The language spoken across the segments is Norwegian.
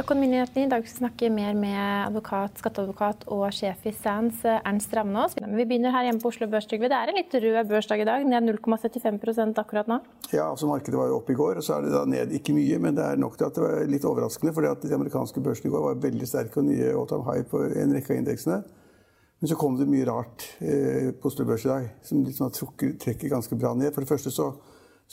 Økonominyhetene. I dag skal vi snakke mer med advokat, skatteadvokat og sjef i SANS, Ernst Ravnås. Vi begynner her hjemme på Oslo Børs. Det er en litt rød børsdag i dag, ned 0,75% akkurat nå. Ja, altså Markedet var jo oppe i går, og så er det da ned ikke mye. Men det er nok til at det var litt overraskende, fordi at de amerikanske børsene i går var veldig sterke og nye all time high på en rekke av indeksene. Men så kom det mye rart eh, på Oslo Børs i dag som liksom trekker, trekker ganske bra ned. For det første så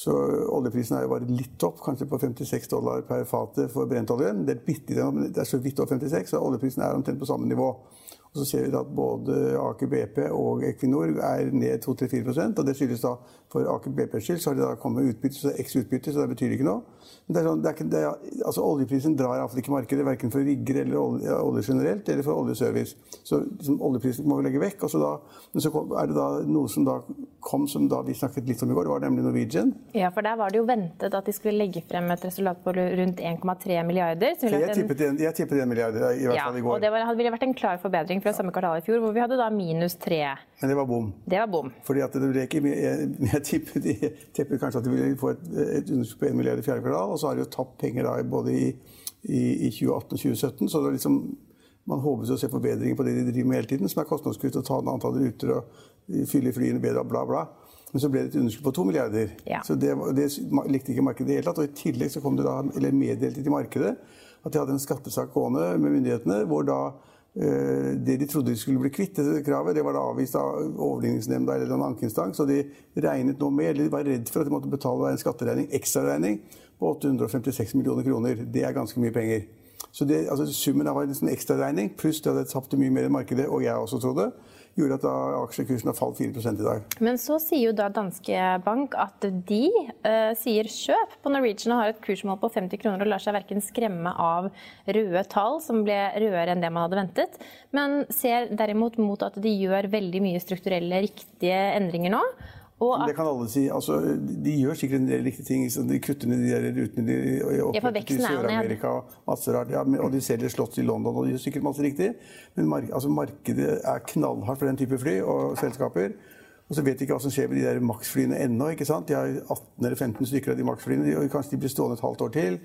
så oljeprisen er jo bare litt opp, kanskje på 56 dollar per fate for brentoljen. Det er, bitte, det er så vidt over 56, så oljeprisen er omtrent på samme nivå. Og så ser vi at både Aker BP og Equinor er ned 2-4 og Det skyldes da for Aker BPs skyld så har det da kommet utbytte, så det eks-utbytte, så det betyr ikke noe. Men det er sånn, det er ikke, det er, altså Oljeprisen drar iallfall ikke markedet, verken for rigger eller olje, olje, generelt, eller for oljeservice. Så liksom, oljeprisen må vi legge vekk. og så da, Men så kom, er det da noe som da kom som da vi snakket litt om i går, det var nemlig Norwegian. Ja, for der var det jo ventet at de skulle legge frem et resultat på rundt 1,3 milliarder. Jeg tippet, en, jeg tippet 1 milliard i hvert fall i går. Og det var, ville vært en klar forbedring fra samme kvartal i fjor, hvor vi hadde da minus tre. Men det var bom. Det var bom. Fordi at det ble ikke, jeg, jeg tippet, jeg tippet kanskje at de ville få et, et underskudd på 1 milliard i fjerde kvartal, og så har de jo tapt penger da både i, i, i 2018 og 2017. så det var liksom man håper å se forbedringer på det de driver med hele tiden, som er kostnadskutt og ta ned antall ruter og fylle flyene bedre og bla, bla. Men så ble det et underskudd på to milliarder. Ja. Så det, det, likte ikke markedet i det hele tatt. Og i tillegg så kom det da, eller meddelte til markedet at de hadde en skattesak gående med myndighetene hvor da det de trodde de skulle bli kvitt, dette kravet, det var da avvist av overligningsnemnda eller en ankeinstans. Og de regnet nå med, eller de var redd for at de måtte betale en skatteregning, ekstraregning på 856 millioner kroner. Det er ganske mye penger. Så det, altså Summen av en sånn ekstraregning pluss det at de tapte mye mer i markedet, og jeg også trodde, gjorde at aksjekursen har falt 4 i dag. Men så sier jo da Danske Bank at de uh, sier kjøp på Norwegian og har et kursmål på 50 kroner og lar seg verken skremme av røde tall, som ble rødere enn det man hadde ventet, men ser derimot mot at de gjør veldig mye strukturelle, riktige endringer nå. At... Det kan alle si. Altså, de gjør sikkert en del riktige ting. de kutter ned de der rutene de oppretter i Sør-Amerika. Masse rart. Ja, og de selger slott i London, og de gjør sikkert masse riktig. Men mark altså, markedet er knallhardt for den type fly og selskaper. Og så vet de ikke hva som skjer med de der Max-flyene ennå. ikke sant? De har 18 eller 15 stykker av de Max-flyene. Kanskje de blir stående et halvt år til.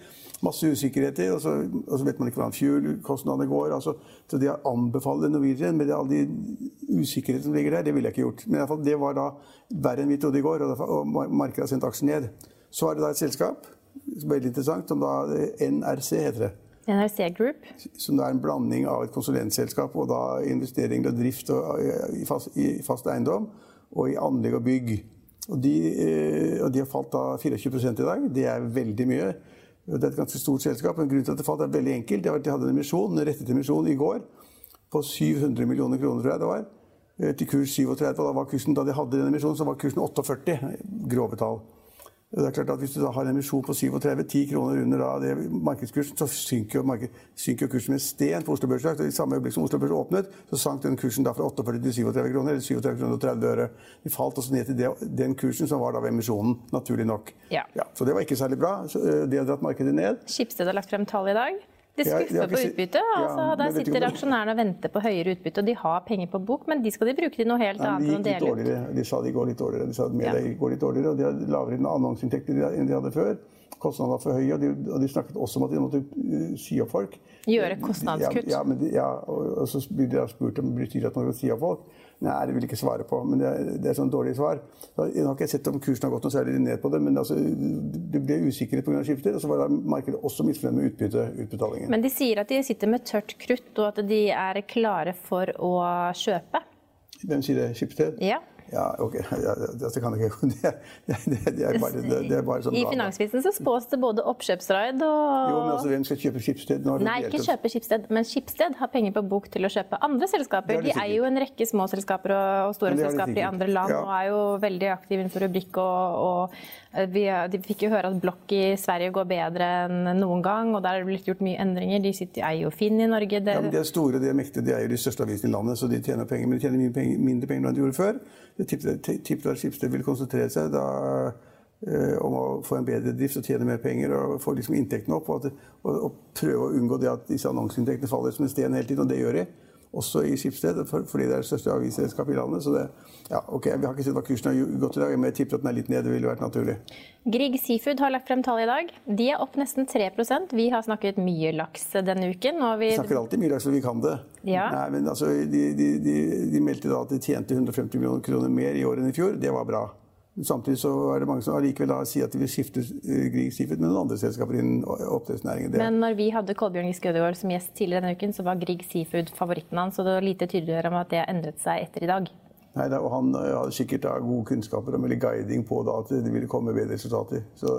Masse usikkerheter. Og så, og så vet man ikke hvordan fuel-kostnadene går. Altså, så de har anbefalt Norwegian med alle de usikkerhetene som ligger der. Det ville jeg ikke gjort. Men i alle fall, det var da verre enn vi trodde i går, og, og markedet har sendt aksjen ned. Så er det da et selskap, veldig interessant, som da NRC heter det. NRC Group? Som er en blanding av et konsulentselskap og da investeringer og drift og, i, fast, i fast eiendom og i anlegg og bygg. Og de, eh, og de har falt da 24 i dag. Det er veldig mye. Det er et ganske stort selskap. men Grunnen til at det falt, er veldig enkelt. Det var at De hadde en emisjon, en rettet emisjon i går på 700 millioner kroner, tror jeg det var. Eh, til kurs 37. Og da, var kursen, da de hadde den emisjonen, så var kursen 48. Grove tall. Det er klart at Hvis du da har en emisjon på 37, 10 kroner under da, det markedskursen, så synker jo, marked, synker kusken med sten på Oslo Børs. I samme øyeblikk som Oslo Børs åpnet, så sank den kursen da fra 48 til 37 kroner, eller 37 kroner og 30 øre. Vi falt også ned til det, den kursen som var da ved emisjonen, naturlig nok. Ja. Ja, så det var ikke særlig bra. Så, eh, det har dratt markedet ned. Schibsted har lagt frem tall i dag. De skuffer på utbytte. Altså, ja, der sitter aksjonærene og venter på høyere utbytte. og De har penger på bok, men de skal de bruke til noe helt Nei, annet. De, gikk litt de sa de går litt dårligere. De sa at media ja. går litt dårligere, og de har lavere annonseinntekter enn de hadde før. Kostnadene var for høye, og de, og de, snakket også om at de måtte uh, si opp folk. Gjøre kostnadskutt? Ja, ja, de, ja og, og, så blir de spurt om det betyr at man skal si opp folk. Nei, det vil jeg ikke svare på. Men det, er, det er sånn dårlig svar. Jeg har ikke sett om kursen har gått noe særlig ned på det, men altså, det ble usikkerhet pga. skifter. Og så var markedet også misfornøyd med utbytte, utbetalingen. Men de sier at de sitter med tørt krutt, og at de er klare for å kjøpe? Hvem sier det? Skipsted? Ja. Ja, ok. Det kan jeg ikke. Det, det, det, er bare, det, er bare sånn I Finansvisen så spås det både oppkjøpsraid og Jo, men altså, Hvem skal kjøpe Skipsted? Nei, ikke kjøpe Skipsted, men Skipsted har penger på bok til å kjøpe andre selskaper. De eier jo en rekke små selskaper og store selskaper i andre land ja. og er jo veldig aktive innenfor rubrikk. Og, og eh, vi, de fikk jo høre at Blokk i Sverige går bedre enn noen gang, og der er det blitt gjort mye endringer. De sitter, eier jo Finn i Norge. Det... Ja, men de er store, de er mektige, de eier de største avisene i landet, så de tjener penger. Men de tjener mye penger, mindre penger enn de gjorde før. Jeg Skipsted vil konsentrere seg da, eh, om å få en bedre drift og tjene mer penger og få liksom inntektene opp. Og, at, og, og, prøve å unngå det at disse annonseinntektene faller som en sten hele tiden, og det gjør de. Også i Skipsted, fordi det er det største avisselskapet i landet. Så det, ja, ok, Vi har ikke sett hva kursen har gått i dag, men jeg tipper at den er litt ned. Det ville vært naturlig. Grieg Seafood har lagt frem tall i dag. De er opp nesten 3% Vi har snakket mye laks denne uken. vi... vi snakker alltid mye laks, og vi kan det. Ja. Nei, men altså, de, de, de, de meldte da at de tjente 150 millioner kroner mer i år enn i fjor. Det var bra. Samtidig så er det mange som allikevel sier at de vil skifte eh, Grieg Seafood med noen andre selskaper innen oppdrettsnæringen. Men når vi hadde Kolbjørn Giske Ødegaard som gjest tidligere denne uken, så var Grieg Seafood favoritten hans, så det var lite tydeligere om at det endret seg etter i dag. Nei, og Han eh, hadde sikkert da, gode kunnskaper og guiding på da, at det ville komme bedre resultater. Så.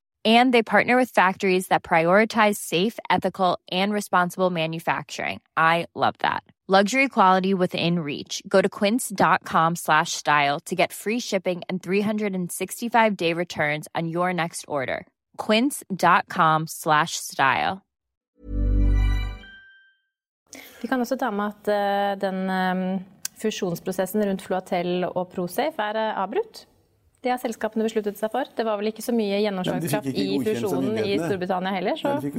and they partner with factories that prioritize safe ethical and responsible manufacturing. I love that. Luxury quality within reach. Go to quince.com slash style to get free shipping and 365 day returns on your next order. quince.com slash style. Vi kan også ta med at uh, den um, fusjonsprosessen rundt Floatel og Prosafe er uh, avbrutt. Det har selskapene besluttet seg for. Det var vel ikke så mye gjennomslagskraft i fusjonen i Storbritannia heller? Så. de fikk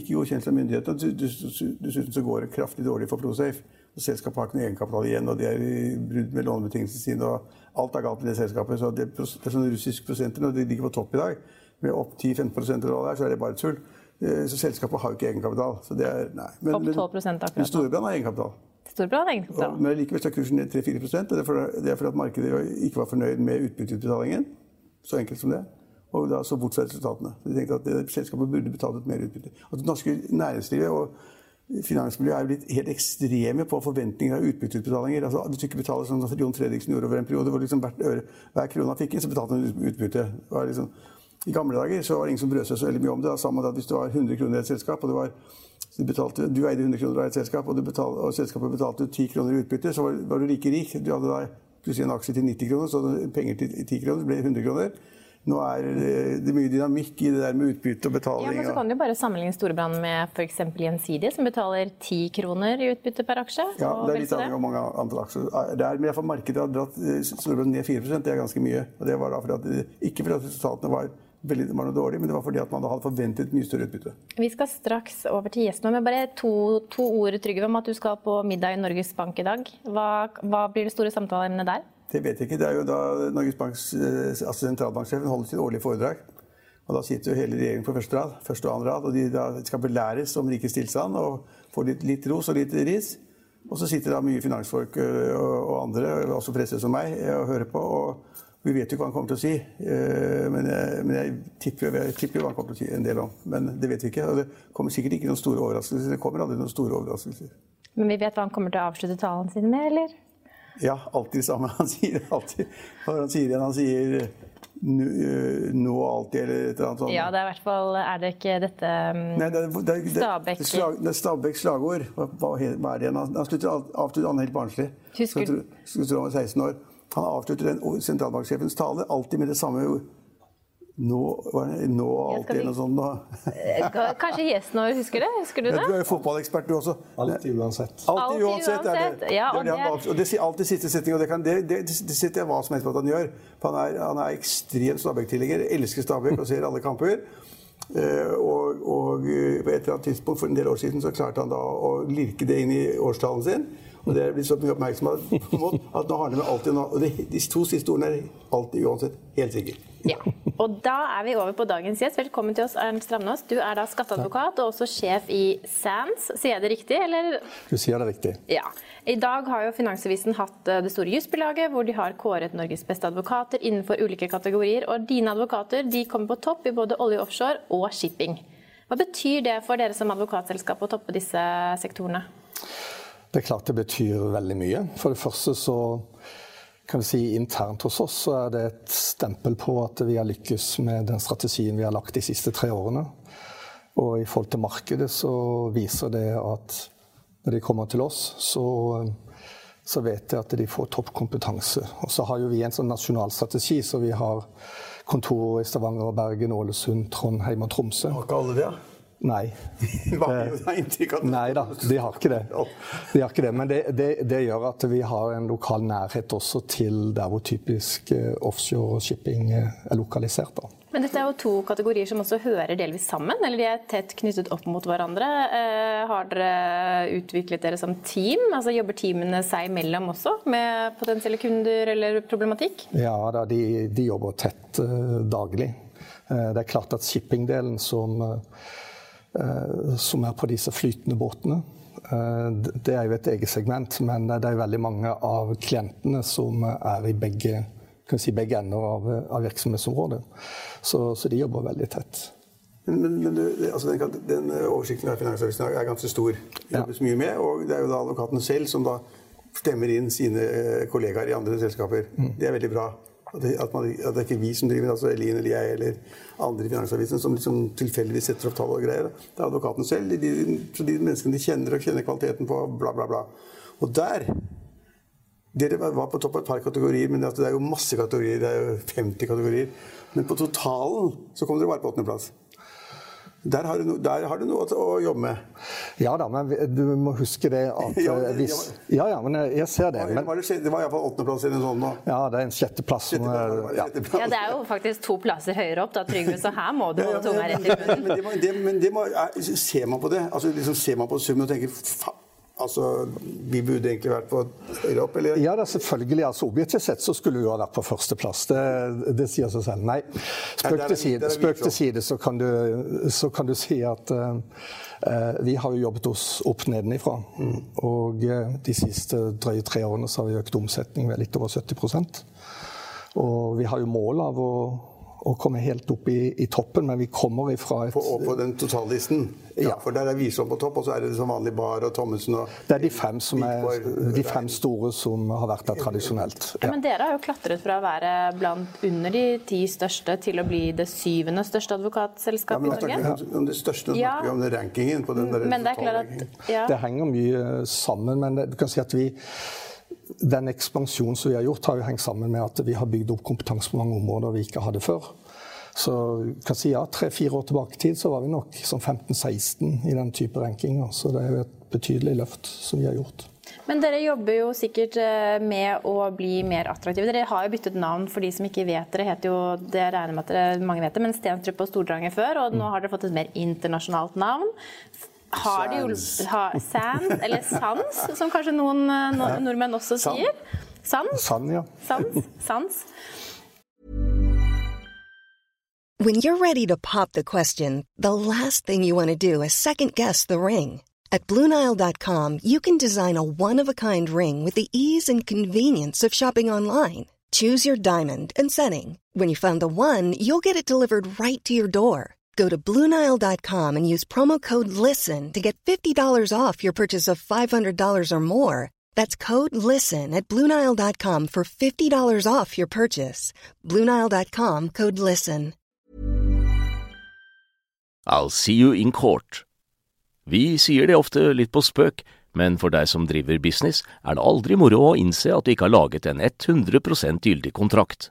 ikke godkjennelse av myndighetene. Dessuten så går det kraftig dårlig for Prosafe. Selskapet har ikke noe egenkapital igjen, og de er i brudd med lånebetingelsene sine. og Alt er galt med det selskapet. så Det, det er sånn russiske prosenter når de ligger på topp i dag, med opp 10-15 eller hva det er, så er det bare tull. Eh, så selskapet har jo ikke egenkapital. Så det er, nei. Men, opp 12 akkurat Men Storebrand har egenkapital. Storbrann egenkapital. Men likevel er kursen ned 3-4 og Det er fordi at markedet ikke var fornøyd med utbytteutbetalingen. Så enkelt som det. Og da så bort fra resultatene. De tenkte at det, selskapet burde betalt ut mer utbytte. At det norske næringslivet og finansmiljøet er blitt helt ekstreme på forventninger av utbytteutbetalinger. Altså, hvis du ikke betaler sånn som Jon Fredriksen gjorde over en periode, hvor liksom hvert hver krone han fikk inn, så betalte han utbytte. Liksom, I gamle dager så var det ingen som brød seg så veldig mye om det. Da, med at Hvis du var 100 kroner i et selskap, og det var du, betalte, du, eide 100 kroner av et selskap, og, betalte, og selskapet betalte 10 kroner i utbytte, så var, var, du like rik. Du hadde da plutselig en aksje til 90 kroner, så penger til 10 kroner ble 100 kroner. Nå er det mye dynamikk i det der med utbytte og betaling. Ja, men så kan du bare sammenligne Storebrand med f.eks. Gjensidige, som betaler 10 kroner i utbytte per aksje. Ja, det er litt avhengig av mange andre aksjer. Det er, men markedet har dratt eh, Storebrand ned 4 det er ganske mye. Og det var da fordi at, ikke fordi at resultatene var veldig, var noe dårlig, men det var fordi at man hadde forventet mye større utbytte. Vi skal straks over til gjestene, men bare to, to ord Trygve, om at du skal på middag i Norges Bank i dag. Hva, hva blir det store samtaleemnet der? Det vet jeg ikke. Det er jo da Norges Banks, eh, altså sentralbanksjefen holder sitt årlige foredrag. Og Da sitter jo hele regjeringen på første rad, første og andre rad, og de da skal belæres om rikets tilstand og få litt, litt ros og litt ris. Og så sitter da mye finansfolk og, og, andre, også presse som meg, og hører på. og vi vet jo hva han kommer til å si, eh, men jeg, men jeg tipper, jeg tipper hva han kommer til å si en del om. Men det vet vi ikke. Og det kommer sikkert ikke noen store overraskelser. Det kommer aldri noen store overraskelser. Men vi vet hva han kommer til å avslutte talen sin med, eller? Ja, alltid det samme. Han sier alltid hva han sier igjen. Han sier eh, nå og alltid, eller et eller annet sånt. Ja, det er i hvert fall Er det ikke dette um, Nei, det, det, det, Stabæk slag, Det er Stabæks slagord. Hva, hva, er det igjen? Han slutter avslutter han helt barnslig. Husker du? Skulle tro han var 16 år. Han avslutter den sentralbanksjefens tale alltid med det samme nå, nå alltid eller noe sånt. Da. Eh, kanskje gjesten vår husker det? Husker du det? Du er jo fotballekspert, du også. Alltid uansett. Alltid uansett, er det. Ja, og, det, og, det, sier alltid siste setning, og det, kan, det, det, det sitter jeg hva som helst på at han gjør. For han er, han er ekstremt Stabæk-tilhenger, elsker Stabæk og ser alle kamper. Uh, og, og, på et eller annet tidspunkt for en del år siden så klarte han da å lirke det inn i årstalen sin. Og det er blitt så mye oppmerksomhet at nå har det alltid alltid Og de to siste ordene er alltid uansett helt sikre. Ja. Og da er vi over på dagens gjest. Velkommen til oss, Ernst Stramnås. Du er da skatteadvokat og også sjef i SANS. Sier jeg det riktig, eller? Du sier det riktig. Ja. I dag har jo Finansavisen hatt eh, det store jusbilaget, hvor de har kåret Norges beste advokater innenfor ulike kategorier. Og dine advokater de kommer på topp i både olje offshore og shipping. Hva betyr det for dere som advokatselskap å toppe disse sektorene? Det er klart det betyr veldig mye. For det første så kan vi si internt hos oss så er det et stempel på at vi har lykkes med den strategien vi har lagt de siste tre årene. Og i forhold til markedet så viser det at når de kommer til oss, så, så vet de at de får toppkompetanse. Og så har jo vi en sånn nasjonal strategi, så vi har kontorer i Stavanger, Bergen, Ålesund, Trondheim og Tromsø. Har ikke alle det? Ja? Nei. Nei da, de har ikke det. De har ikke det. Men det, det, det, gjør at vi har en lokal nærhet også til der hvor typisk eh, offshore shipping eh, er lokalisert. Da. Men dette er jo to kategorier som også hører delvis sammen, eller de er tett knyttet opp mot hverandre. Eh, har dere utviklet dere som team? Altså Jobber teamene seg imellom også, med potensielle kunder eller problematikk? Ja da, de, de jobber tett daglig. Det er klart at shipping-delen som som er på disse flytende båtene. Eh, det er jo et eget segment, men det er veldig mange av klientene som er i begge, si, begge ender av, av virksomhetsområdet. Så, så, de jobber veldig tett. Men, men, du, altså den, den, oversikten av Finansavisen er ganske stor. Det jobbes ja. mye med, og det er jo da advokatene selv som da stemmer inn sine eh, kollegaer i andre selskaper. Mm. Det er veldig bra. At det, man, at det er ikke vi som driver, altså Elin eller jeg eller andre i Finansavisen som liksom tilfeldigvis setter opp tall og greier. Det er advokaten selv. De, så de menneskene de kjenner og kjenner kvaliteten på, bla, bla, bla. Og der Dere var på topp av et par kategorier, men det er jo masse kategorier. Det er jo 50 kategorier. Men på totalen så kom dere bare på åttendeplass. Der har, no, der har, du noe å jobbe med. Ja da, men du må huske det at ja, eh, hvis Ja ja, men jeg ser det. Men, det var iallfall åttendeplass eller noe sånt nå. Ja, det er en sjetteplass. Sjette ja. ja. det er jo faktisk to plasser høyere opp, da, Trygve, så her må du holde tunga rett i munnen. Men, det, det, men det må, ser man på det, altså liksom ser man på summen og tenker faen Altså, Vi burde egentlig vært på høyere opp, eller? Ja, da, selvfølgelig. altså Objektivt sett så skulle vi jo ha vært på førsteplass. Det, det sier seg selv. Nei, spøk til side, spøk til side så, kan du, så kan du si at uh, vi har jo jobbet oss opp nedenifra. Mm. Og uh, de siste drøye tre årene så har vi økt omsetning med litt over 70% Og vi har jo mål av å å komme helt opp i, i, toppen, men vi kommer ifra et På, på den totallisten? Ja. ja. For der er Wiersholm på topp, og så er det som vanlig Bar og Thommessen og Det er de fem, som er, de fem store som har vært der tradisjonelt. Ja. Men dere har jo klatret fra å være blant under de ti største til å bli det syvende største advokatselskapet ja, i Norge? Om det største, ja. snakker vi om det rankingen. på den der men det, er klart at, ja. det henger mye sammen, men du kan si at vi den ekspansjonen som vi har gjort, har jo hengt sammen med at vi har bygd opp kompetanse på mange områder vi ikke hadde før. Så kan si ja, tre-fire år tilbake i tid så var vi nok som 15-16 i den type rankinger. Så det er jo et betydelig løft som vi har gjort. Men dere jobber jo sikkert eh, med å bli mer attraktive. Dere har jo byttet navn for de som ikke vet. Dere heter jo, det regner med at dere, mange vet det, men Stenstrup og Stordranger før. Og nå har dere fått et mer internasjonalt navn har de hjulpet ha, Sans, eller Sans, som kanskje noen eh, nordmenn også sier. Sans? Sand, ja. Sans. Sans. When you're ready to pop the question, the last thing you want to do is second guess the ring. At BlueNile.com you can design a one-of-a-kind ring with the ease and convenience of shopping online. Choose your diamond and setting. When you find the one, you'll get it delivered right to your door. Go to Bluenile.com and use promo code LISTEN to get $50 off your purchase of $500 or more. That's code LISTEN at Bluenile.com for $50 off your purchase. Bluenile.com code LISTEN. I'll see you in court. Vi sier det ofte litt på spøk, men for deg som driver business, er det aldri moro å innse at du ikke har laget en 100 gyldig kontrakt.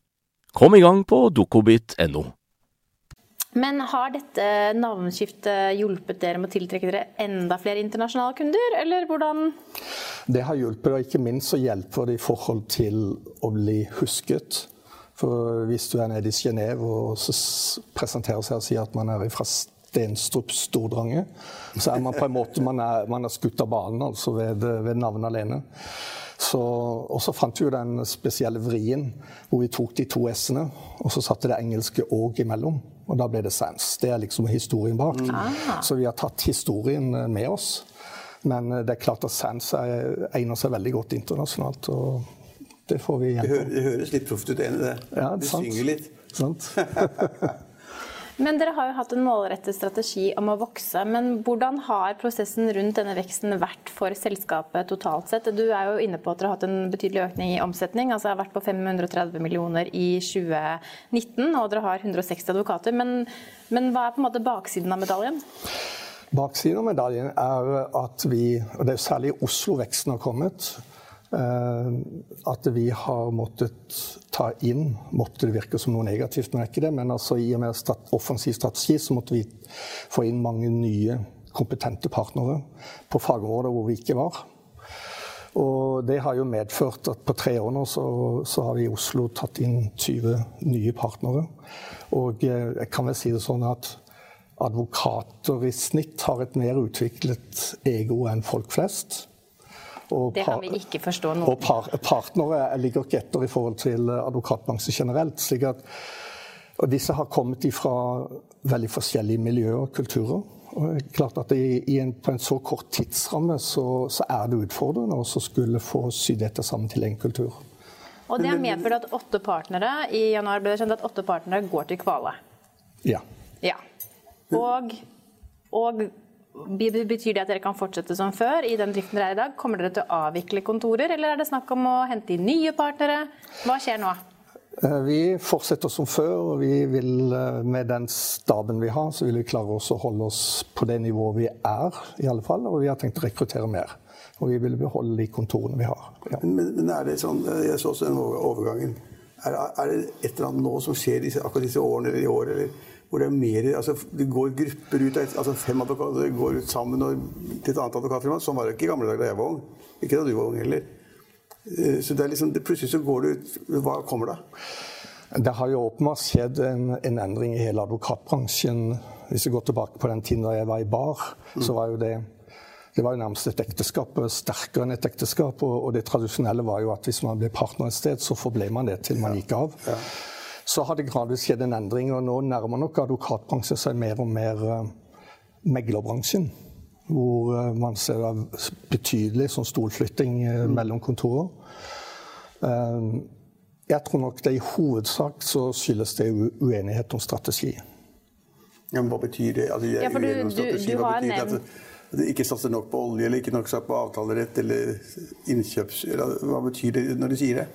Kom i gang på dokobit.no. Men har dette navneskiftet hjulpet dere med å tiltrekke dere enda flere internasjonale kunder, eller hvordan? Det har hjulpet, og ikke minst så hjelper det i forhold til å bli husket. For hvis du er nede i Genéve og presenterer seg og sier at man er fra Stenstrup Stordrange, så er man på en måte man er, man er skutt av banen altså ved, ved navnet alene. Så, og så fant vi jo den spesielle vrien hvor vi tok de to s-ene, og så satte det engelske òg imellom. Og da ble det sans. Det er liksom historien bak. Mm. Så vi har tatt historien eh, med oss. Men eh, det er klart at Sands egner seg veldig godt internasjonalt. og det får vi igjen. Det, høres litt proft ut, enig i det. Ja, det synger litt. Sant. Men dere har jo hatt en målrettet strategi om å vokse. Men hvordan har prosessen rundt denne veksten vært for selskapet totalt sett? Du er jo inne på at dere har hatt en betydelig økning i omsetning. altså har vært på 530 millioner i 2019, og dere har 160 advokater. Men, men hva er på en måte baksiden av medaljen? Baksiden av medaljen er at vi, og det er særlig i Oslo veksten har kommet, at vi har måttet ta inn Måtte det virke som noe negativt, men ikke det. Men altså, i og med strat offensiv strategi så måtte vi få inn mange nye kompetente partnere på fagområder hvor vi ikke var. Og det har jo medført at på tre år nå så, så har vi i Oslo tatt inn 20 nye partnere. Og eh, jeg kan vel si det sånn at advokater i snitt har et mer utviklet ego enn folk flest. Og det kan vi ikke forstå nå. Og par, partnere ligger ikke etter i forhold til advokatbransjen generelt. slik at og disse har kommet fra veldig forskjellige miljøer og kulturer. Og klart at en, På en så kort tidsramme så, så er det utfordrende å skulle få sydd dette sammen til en kultur. Og Det har medført at åtte partnere i januar ble det kjent at åtte partnere går til Kvale. Ja. ja. Og, og Betyr det at dere kan fortsette som før i den driften dere er i dag? Kommer dere til å avvikle kontorer, eller er det snakk om å hente inn nye partnere? Hva skjer nå? Eh, vi fortsetter som før. og vi vil, eh, Med den staben vi har, så vil vi klare oss å holde oss på det nivået vi er, i alle fall. Og vi har tenkt å rekruttere mer. Og vi vil beholde de kontorene vi har. Ja. Men, men, er det sånn, eh, Jeg så også den overgangen. Er, er, det et eller annet nå som skjer disse, akkurat disse årene eller i år? eller hvor det er mer altså, Det går grupper ut, altså fem advokater går ut sammen og, til et annet advokatfirma. Sånn var det ikke i gamle dager da jeg var ung. Ikke da du var ung heller. Eh, så det er liksom, det, plutselig så går det ut Hva kommer da? Det har jo åpenbart skjedd en, en, endring i hele advokatbransjen. Hvis vi går tilbake på den tiden da jeg var i bar, mm. så var jo det det var jo nærmest et ekteskap, sterkere enn et ekteskap. Og, og, det tradisjonelle var jo at hvis man ble partner et sted, så forble man det til man gikk av. Ja. Ja så har det gradvis skjedd en endring. Og nå nærmer nok advokatbransjen seg mer og mer uh, meglerbransjen. Hvor uh, man ser betydelig sånn stolflytting uh, mellom kontorer. jeg tror nok det i hovedsak så skyldes det uenighet om strategi. Ja, men hva betyr det? Altså, ja, for du, du, du har nevnt ikke satser nok på olje, eller ikke nok på avtalerett eller innkjøps... Eller, hva betyr det når du sier det?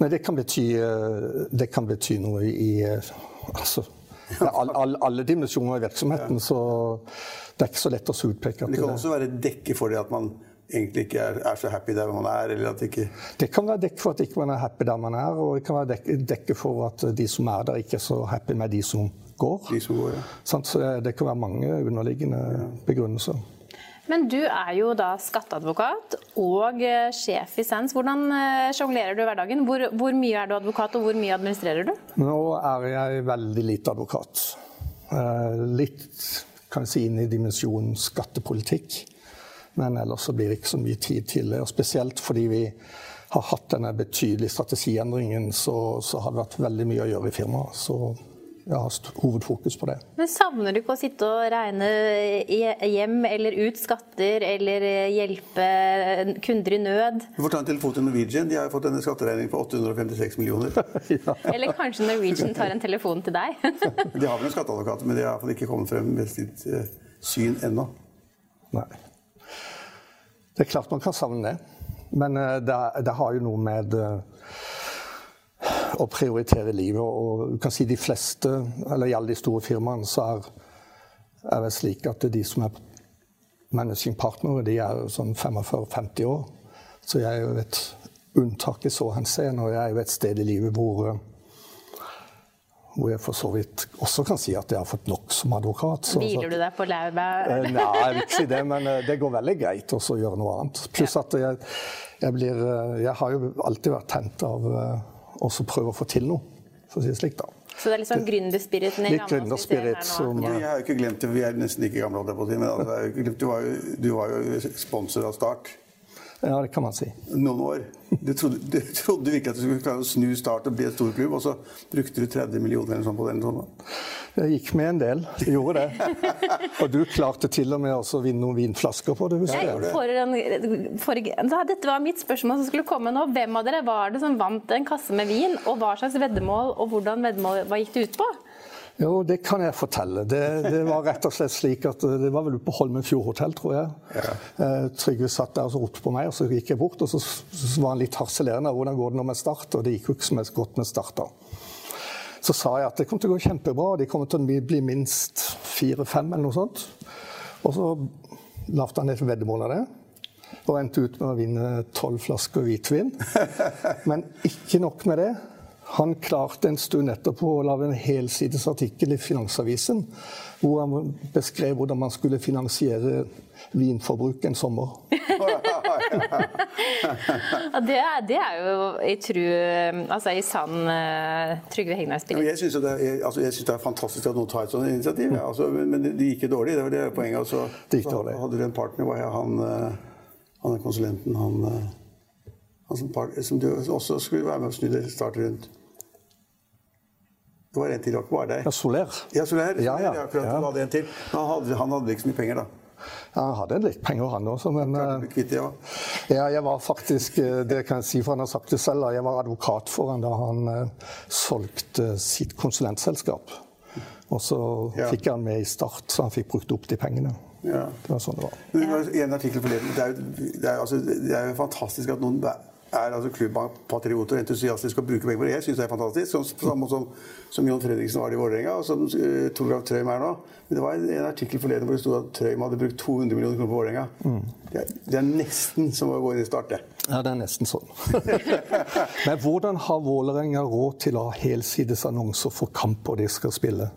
Nei, det kan bety, eh, det kan bety noe i eh, altså, all, all, alle dimensjoner i virksomheten. Så det er ikke så lett å utpeke. Men det kan også være dekke for det at man egentlig ikke er, er, så happy der man er? eller at ikke... Det kan være dekke for at ikke man er happy der man er, og det kan være dekke, dekke for at de som er der, ikke er så happy med de som går. De som går ja. Så det kan være mange underliggende begrunnelser. Men du er jo da skatteadvokat og eh, sjef i Sens. Hvordan eh, sjonglerer du hverdagen? Hvor, hvor, mye er du advokat, og hvor mye administrerer du? Nå er jeg veldig lite advokat. Eh, litt kan jeg si inn i dimensjonen skattepolitikk. Men ellers så blir det ikke så mye tid til det. Og spesielt fordi vi har hatt denne betydelige strategiendringen, så, så har det vært veldig mye å gjøre i firmaet. Jeg har hovedfokus på det. Men Savner du ikke å sitte og regne hjem eller ut skatter eller hjelpe kunder i nød? Du får ta en telefon til Norwegian. De har fått en skatteregning på 856 millioner. ja. Eller kanskje Norwegian tar en telefon til deg? de har vel en skatteadvokat, men de har iallfall ikke kommet frem med sitt uh, syn ennå. Nei. Det er klart man kan savne det. Men det, det, har jo noe med å prioritere livet. Og du kan si de fleste, eller i alle de store firmaene, så er, er det slik at de som er managing partnere, de er sånn 45-50 år. Så jeg er jo et unntak i så henseende, og jeg er jo et sted i livet hvor hvor jeg for så vidt også kan si at jeg har fått nok som advokat. Hviler du deg på laurbær? Eh, nei, jeg vil ikke si det, men eh, det går veldig greit å gjøre noe annet. Pluss at jeg, jeg, blir eh, Jeg har jo alltid vært tent av å prøve å få til noe, for å si det slik, da. Så det er litt sånn gründerspiriten i Litt gründerspirit som ja. Jeg har jo ikke glemt det, vi er nesten like gamle, men altså, du, var jo, du var jo sponsor av Start. Ja, det kan man si. Noen år. Du trodde, du trodde virkelig at du skulle klare å snu Start og bli et storklubb, og så brukte du 30 millioner eller sånn på den? Sånn. Jeg gikk med en del. Jeg gjorde det. og du klarte til og med å vinne noen vinflasker på det, husker jeg. For, dette var mitt spørsmål som skulle komme nå. Hvem av dere var det som vant en kasse med vin, og hva slags veddemål, og hvordan veddemål hva gikk det ut på? Jo, det kan jeg fortelle. Det, det, var rett og slett slik at det var vel på Holmenfjord hotell, tror jeg. Ja. Eh, Trygve satt der og ropte på meg, og så gikk jeg bort. Og så, så var han litt harselerende. 'Hvordan går det nå med Start?' Og det gikk jo ikke så godt med Start da. Så sa jeg at det kom til å gå kjempebra. De kommer til å bli minst fire-fem eller noe sånt. Og så lagde han et veddemål av det. Og endte ut med å vinne tolv flasker hvitvin. Men ikke nok med det. Han klarte en stund etterpå å lage en helsides artikkel i Finansavisen hvor han beskrev hvordan man skulle finansiere vinforbruk en sommer. det, er, det, er, jo i tru Altså i sann uh, Trygve Hegnar-spill. Jeg syns det, altså, det, er fantastisk at noen tar et sånt initiativ. Ja. Altså, men det gikk ikke dårlig, det var det poenget. Altså, det gikk dårlig. Så hadde du en partner, var jeg han, eh, han konsulenten, han eh, som, part, som, du også skulle være med og snu det start rundt. Det var en til, ikke bare deg? Ja, Soler. Ja, Soler. Ja, ja. Akkurat, ja. hadde en til. Han hadde, han hadde ikke så mye penger, da. Ja, han hadde litt penger, han også, men kvitt ja. ja, jeg var faktisk eh, Det kan jeg si, for han har sagt det selv. Jeg var advokat for han da han uh, solgte sitt konsulentselskap. Og så ja. fikk han med i Start, så han fikk brukt opp de pengene. Ja. Det var sånn det var. Men, en artikkel forleden. Det er, jo, det, er, altså, det er jo fantastisk at noen er altså klubbpatrioter og entusiastiske og bruker penger på det. Jeg syns det er fantastisk. Som, samme som, som Jon Fredriksen var det i Vålerenga, og som uh, Torgrav Trøim er nå. Men det var en, en artikkel forleden hvor det sto at Trøim hadde brukt 200 millioner kroner på Vålerenga. Mm. Det, det, er nesten som å gå inn i Start, det. Ja, det er nesten sånn. Men hvordan har Vålerenga råd til å ha helsides annonser for kamper de skal spille?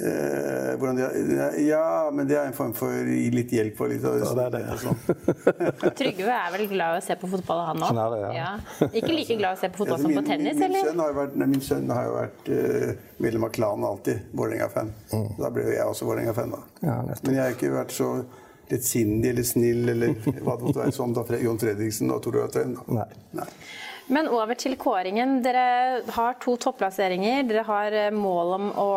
Eh, de, ja, men det er en form for litt hjelp for litt ja, det er det. Sånn. Trygve er vel glad i å se på fotball, han òg? Ja. ja. Ikke like glad i å se på fotball ja, min, som på tennis, min, eller? Sønn vært, nei, min sønn har jo vært uh, medlem av klanen alltid. Vålerenga-fan. Mm. Da ble jo jeg også Vålerenga-fan, da. men jeg har ikke vært så lettsindig eller snill eller hva det måtte være som da Jon Fredriksen og Tore. Nei. nei. Men over til kåringen. Dere har to topplasseringer. Dere har eh, mål om å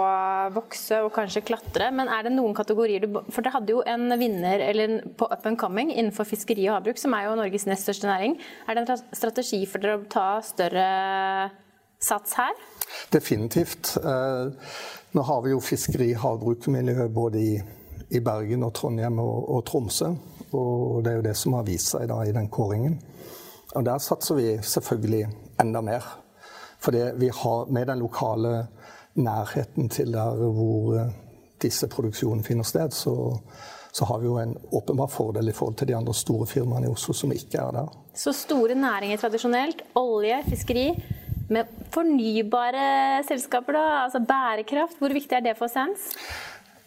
vokse og kanskje klatre. Men er det noen kategorier du For dere hadde jo en vinner eller på up and coming innenfor fiskeri og havbruk, som er jo Norges nest største næring. Er det en strategi for dere å ta større sats her? Definitivt. Eh, nå har vi jo fiskeri- og havbruksmiljø både i, i, Bergen og Trondheim og, og Tromsø. Og det er jo det som har vist seg da i den kåringen. Og der satser vi selvfølgelig enda mer. For vi har med den lokale nærheten til der hvor eh, disse produksjonene finner sted, så, så, har vi jo en åpenbar fordel i forhold til de andre store firmaene i Oslo som ikke er der. Så store næringer tradisjonelt, olje, fiskeri, med fornybare selskaper, da? Altså bærekraft, hvor viktig er det for Sands?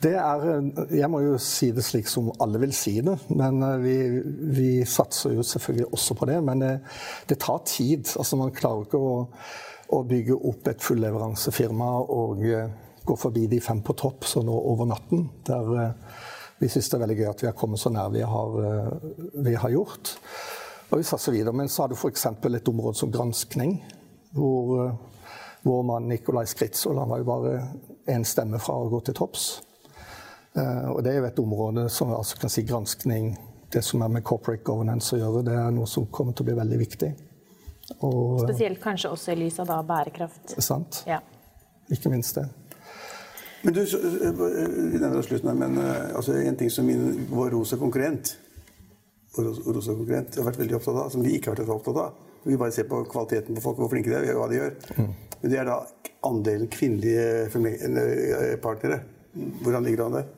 Det er Jeg må jo si det slik som alle vil si det. Men eh, vi, vi satser jo selvfølgelig også på det. Men det, det tar tid. Altså Man klarer ikke å, å bygge opp et fullleveransefirma og gå forbi de fem på topp sånn over natten. Der vi syns det er veldig gøy at vi har kommet så nær vi har, vi har gjort. Og vi satser videre. Men så har du f.eks. et område som granskning, hvor vår mann Nikolai Skritzold han var jo bare én stemme fra å gå til topps. Eh, og det er jo et område som altså kan si granskning, det som er med corporate governance å gjøre, det er noe som kommer til å bli veldig viktig. Og, Spesielt kanskje også i lys av da bærekraft. Sant. Ja. Ikke minst det. Men du, eh, vi nevner slutten her, men altså, en ting som min, vår rosa konkurrent Rosa konkurrent har vært veldig opptatt av, som de ikke har vært opptatt av. Vi bare ser på kvaliteten på folk, hvor flinke de er, hva de gjør. Mm. Men det er da andelen kvinnelige partnere. Hvordan ligger det an der?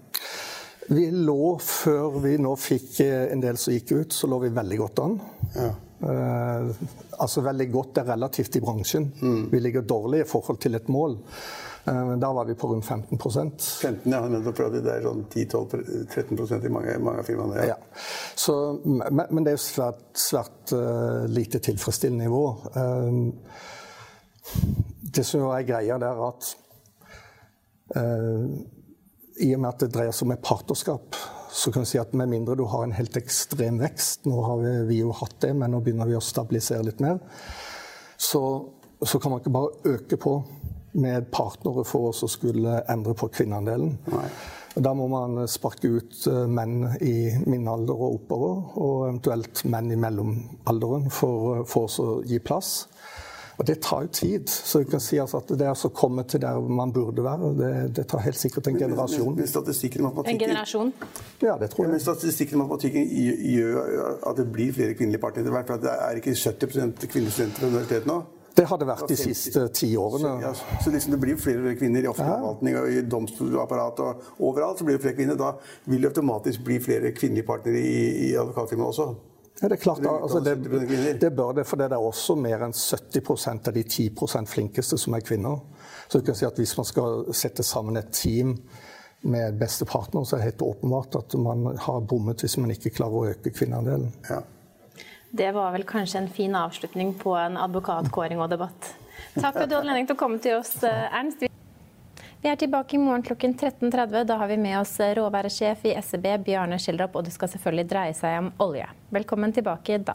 Vi lå, før vi nå fikk en del som gikk ut, så lå vi veldig godt an. Ja. Eh, altså veldig godt er relativt i bransjen. Mm. Vi ligger dårlig i forhold til et mål. Eh, da var vi på rundt 15% 15, ja. Det er sånn 10-12-13% i mange, mange av firmaene. Ja. ja. Så, men, men, det er jo svært, svært uh, lite tilfredsstillende nivå. Uh, det som er greia, det er at uh, i og med at det dreier seg om et partnerskap, så kan vi si at med mindre du har en helt ekstrem vekst Nå har vi, vi jo hatt det, men nå begynner vi å stabilisere litt mer. Så, så kan man ikke bare øke på med partnere for oss å skulle endre på kvinneandelen. Da må man sparke ut eh, menn i min alder og oppover, og eventuelt menn i mellomalderen for, for å gi plass. Og det tar jo tid. Så du kan si altså at det å komme til der man burde være, det, det tar helt sikkert en generasjon. Men, statistikken i matematikken... En generasjon? Ja, det tror jeg. Men statistikken i matematikken gjør at det blir flere kvinnelige partier. hvert fall det er ikke 70 kvinnelige studenter ved universitetet nå. Det har det vært de siste ti årene. Så, ja, så liksom det blir flere kvinner i offentlig forvaltning og i domstolapparat og overalt. så blir det flere kvinner. Da vil det automatisk bli flere kvinnelige partnere i, i advokatfirmaet også. Ja, det er klart, altså, det, det, bør det, for det er også mer enn 70% av de 10% flinkeste som er kvinner. Så du kan si at Hvis man skal sette sammen et team med beste partner, så er det helt åpenbart at man har bommet hvis man ikke klarer å øke kvinneandelen. Ja. Det var vel kanskje en fin avslutning på en advokatkåring og debatt. Takk for at du hadde anledning til å komme til oss, eh, Ernst. Vi er tilbake i morgen klokken 13.30. Da har vi med oss råværesjef i SEB, Bjarne Schjelderup, og det skal selvfølgelig dreie seg om olje. Velkommen tilbake da.